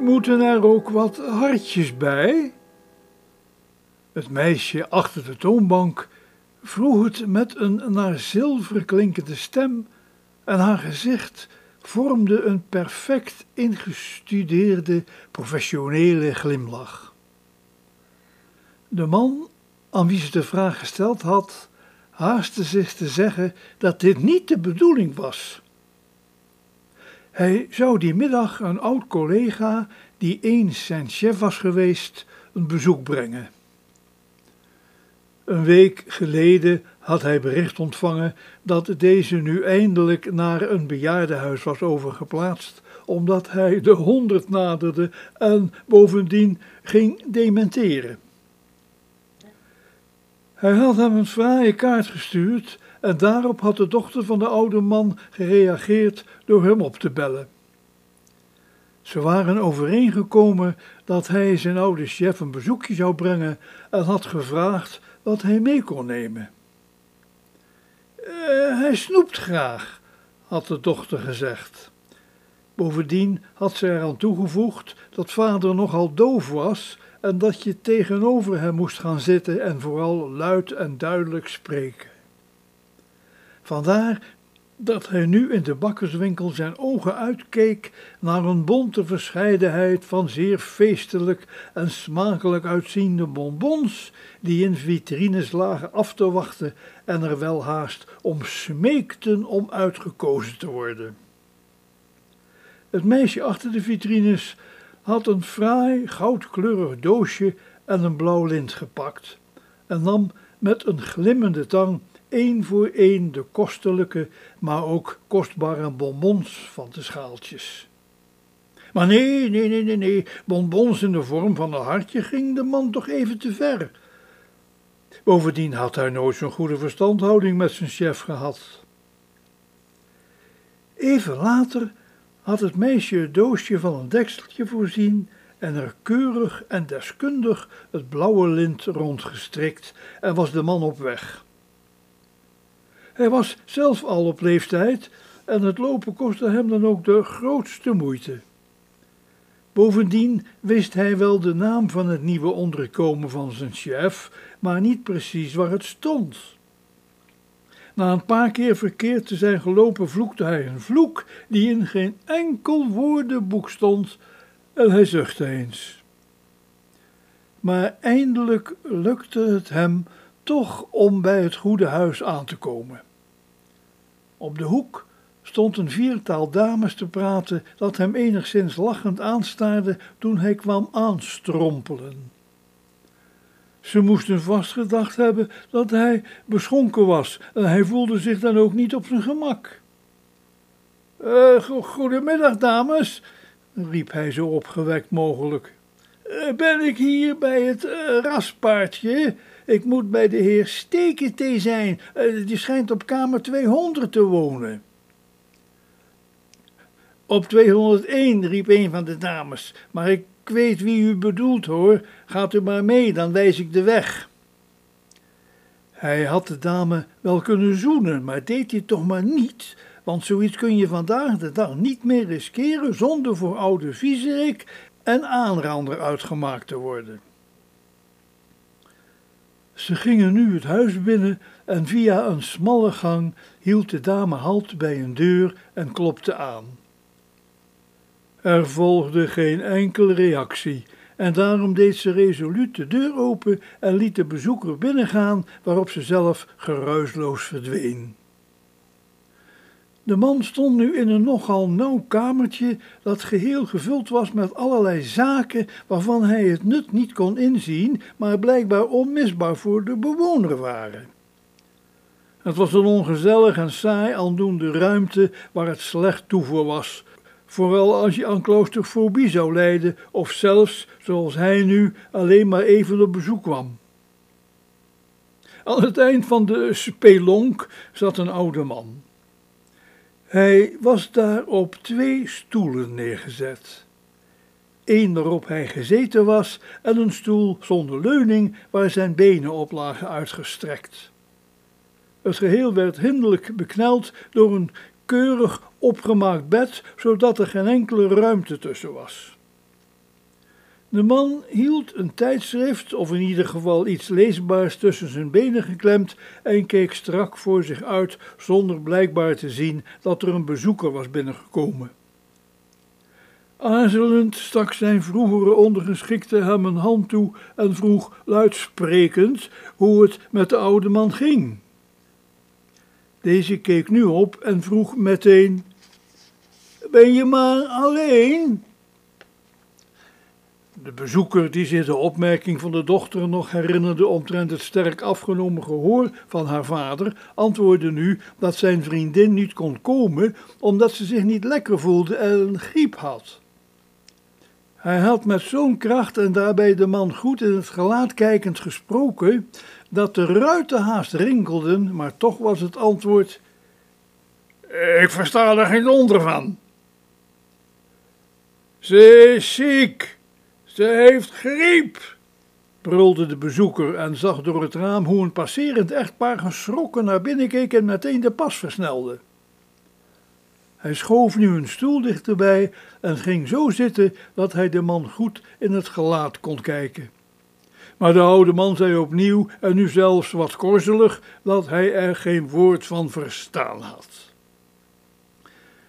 Moeten er ook wat hartjes bij? Het meisje achter de toonbank vroeg het met een naar zilver klinkende stem en haar gezicht vormde een perfect ingestudeerde professionele glimlach. De man aan wie ze de vraag gesteld had, haastte zich te zeggen dat dit niet de bedoeling was. Hij zou die middag een oud collega, die eens zijn chef was geweest, een bezoek brengen. Een week geleden had hij bericht ontvangen dat deze nu eindelijk naar een bejaardenhuis was overgeplaatst, omdat hij de honderd naderde en bovendien ging dementeren. Hij had hem een fraaie kaart gestuurd en daarop had de dochter van de oude man gereageerd door hem op te bellen. Ze waren overeengekomen dat hij zijn oude chef een bezoekje zou brengen en had gevraagd wat hij mee kon nemen. Uh, hij snoept graag, had de dochter gezegd. Bovendien had ze eraan toegevoegd dat vader nogal doof was en dat je tegenover hem moest gaan zitten en vooral luid en duidelijk spreken. Vandaar dat hij nu in de bakkerswinkel zijn ogen uitkeek naar een bonte verscheidenheid van zeer feestelijk en smakelijk uitziende bonbons die in vitrines lagen af te wachten en er wel haast om smeekten om uitgekozen te worden. Het meisje achter de vitrines had een fraai goudkleurig doosje en een blauw lint gepakt en nam met een glimmende tang één voor één de kostelijke, maar ook kostbare bonbons van de schaaltjes. Maar nee, nee, nee, nee, nee, bonbons in de vorm van een hartje ging de man toch even te ver. Bovendien had hij nooit zo'n goede verstandhouding met zijn chef gehad. Even later had het meisje het doosje van een dekseltje voorzien en er keurig en deskundig het blauwe lint rondgestrikt en was de man op weg. Hij was zelf al op leeftijd en het lopen kostte hem dan ook de grootste moeite. Bovendien wist hij wel de naam van het nieuwe onderkomen van zijn chef, maar niet precies waar het stond. Na een paar keer verkeerd te zijn gelopen, vloekte hij een vloek die in geen enkel woordenboek stond en hij zuchtte eens. Maar eindelijk lukte het hem toch om bij het goede huis aan te komen. Op de hoek stond een viertaal dames te praten dat hem enigszins lachend aanstaarde toen hij kwam aanstrompelen. Ze moesten vast gedacht hebben dat hij beschonken was en hij voelde zich dan ook niet op zijn gemak. Uh, goedemiddag, dames, riep hij zo opgewekt mogelijk. Uh, ben ik hier bij het uh, raspaardje? Ik moet bij de heer Stekentee zijn. die schijnt op kamer 200 te wonen. Op 201, riep een van de dames, maar ik weet wie u bedoelt hoor. Gaat u maar mee, dan wijs ik de weg. Hij had de dame wel kunnen zoenen, maar deed hij toch maar niet, want zoiets kun je vandaag de dag niet meer riskeren zonder voor oude viezerik en aanrander uitgemaakt te worden. Ze gingen nu het huis binnen en via een smalle gang hield de dame halt bij een deur en klopte aan. Er volgde geen enkele reactie en daarom deed ze resoluut de deur open en liet de bezoeker binnengaan, waarop ze zelf geruisloos verdween. De man stond nu in een nogal nauw kamertje dat geheel gevuld was met allerlei zaken waarvan hij het nut niet kon inzien, maar blijkbaar onmisbaar voor de bewoner waren. Het was een ongezellig en saai aandoende ruimte waar het slecht toevoer was, vooral als je aan claustrofobie zou lijden of zelfs, zoals hij nu, alleen maar even op bezoek kwam. Aan het eind van de spelonk zat een oude man. Hij was daar op twee stoelen neergezet. Eén waarop hij gezeten was en een stoel zonder leuning waar zijn benen op lagen uitgestrekt. Het geheel werd hinderlijk bekneld door een keurig opgemaakt bed, zodat er geen enkele ruimte tussen was. De man hield een tijdschrift, of in ieder geval iets leesbaars, tussen zijn benen geklemd en keek strak voor zich uit, zonder blijkbaar te zien dat er een bezoeker was binnengekomen. Aarzelend stak zijn vroegere ondergeschikte hem een hand toe en vroeg luidsprekend hoe het met de oude man ging. Deze keek nu op en vroeg meteen: Ben je maar alleen? De bezoeker, die zich de opmerking van de dochter nog herinnerde omtrent het sterk afgenomen gehoor van haar vader, antwoordde nu dat zijn vriendin niet kon komen omdat ze zich niet lekker voelde en een griep had. Hij had met zo'n kracht en daarbij de man goed in het gelaat kijkend gesproken, dat de ruiten haast rinkelden, maar toch was het antwoord: Ik versta er geen onder van. Ze is ziek, ze heeft griep, brulde de bezoeker en zag door het raam hoe een passerend echtpaar geschrokken naar binnen keek en meteen de pas versnelde. Hij schoof nu een stoel dichterbij en ging zo zitten dat hij de man goed in het gelaat kon kijken. Maar de oude man zei opnieuw, en nu zelfs wat korzelig, dat hij er geen woord van verstaan had.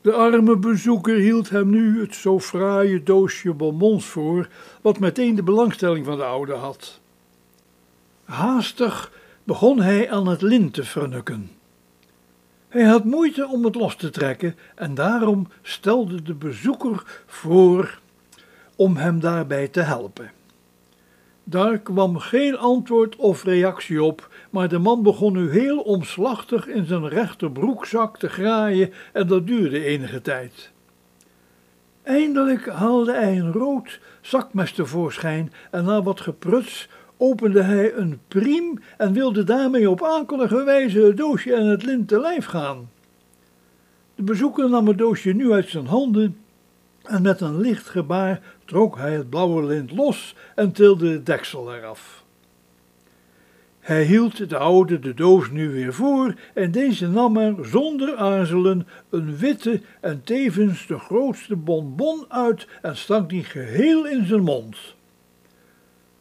De arme bezoeker hield hem nu het zo fraaie doosje bonbons voor, wat meteen de belangstelling van de oude had. Haastig begon hij aan het lint te vernukken. Hij had moeite om het los te trekken en daarom stelde de bezoeker voor om hem daarbij te helpen. Daar kwam geen antwoord of reactie op, maar de man begon nu heel omslachtig in zijn rechterbroekzak te graaien en dat duurde enige tijd. Eindelijk haalde hij een rood zakmes tevoorschijn en na wat gepruts opende hij een priem en wilde daarmee op akelige wijze het doosje en het lint te lijf gaan. De bezoeker nam het doosje nu uit zijn handen en met een licht gebaar trok hij het blauwe lint los en tilde het deksel eraf. Hij hield de oude de doos nu weer voor en deze nam er zonder aarzelen een witte en tevens de grootste bonbon uit en stak die geheel in zijn mond.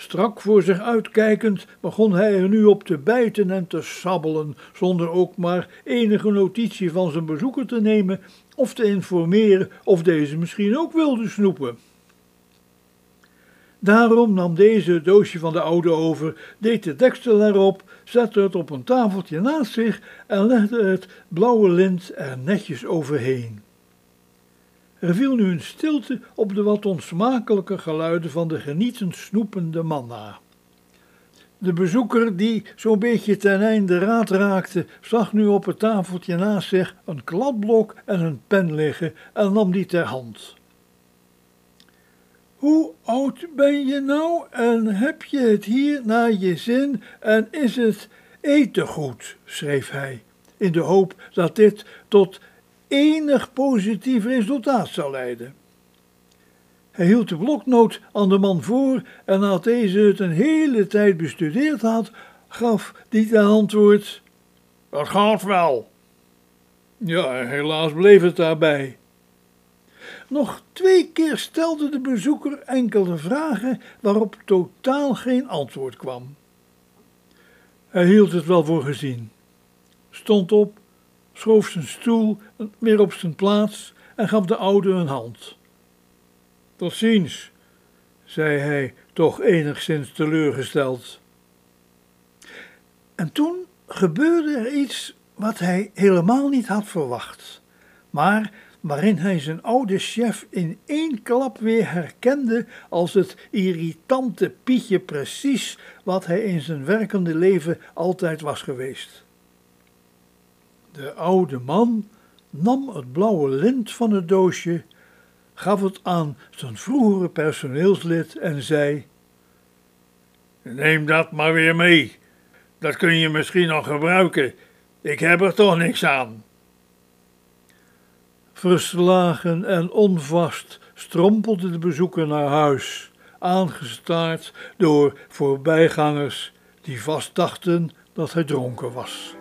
Strak voor zich uitkijkend begon hij er nu op te bijten en te sabbelen, zonder ook maar enige notitie van zijn bezoeker te nemen of te informeren of deze misschien ook wilde snoepen. Daarom nam deze het doosje van de oude over, deed de deksel erop, zette het op een tafeltje naast zich en legde het blauwe lint er netjes overheen. Er viel nu een stilte op de wat onsmakelijke geluiden van de genietend snoepende manna. De bezoeker, die zo'n beetje ten einde raad raakte, zag nu op het tafeltje naast zich een kladblok en een pen liggen en nam die ter hand. Hoe oud ben je nou en heb je het hier naar je zin en is het eten goed? schreef hij, in de hoop dat dit tot enig positief resultaat zou leiden. Hij hield de bloknoot aan de man voor en nadat deze het een hele tijd bestudeerd had, gaf die ten antwoord: Dat gaat wel. Ja, helaas bleef het daarbij. Nog twee keer stelde de bezoeker enkele vragen waarop totaal geen antwoord kwam. Hij hield het wel voor gezien, stond op schoof zijn stoel weer op zijn plaats en gaf de oude een hand. Tot ziens, zei hij, toch enigszins teleurgesteld. En toen gebeurde er iets wat hij helemaal niet had verwacht, maar waarin hij zijn oude chef in één klap weer herkende als het irritante Pietje precies wat hij in zijn werkende leven altijd was geweest. De oude man nam het blauwe lint van het doosje, gaf het aan zijn vroegere personeelslid en zei: Neem dat maar weer mee. Dat kun je misschien nog gebruiken. Ik heb er toch niks aan. Verslagen en onvast strompelde de bezoeker naar huis, aangestaard door voorbijgangers die vast dachten dat hij dronken was.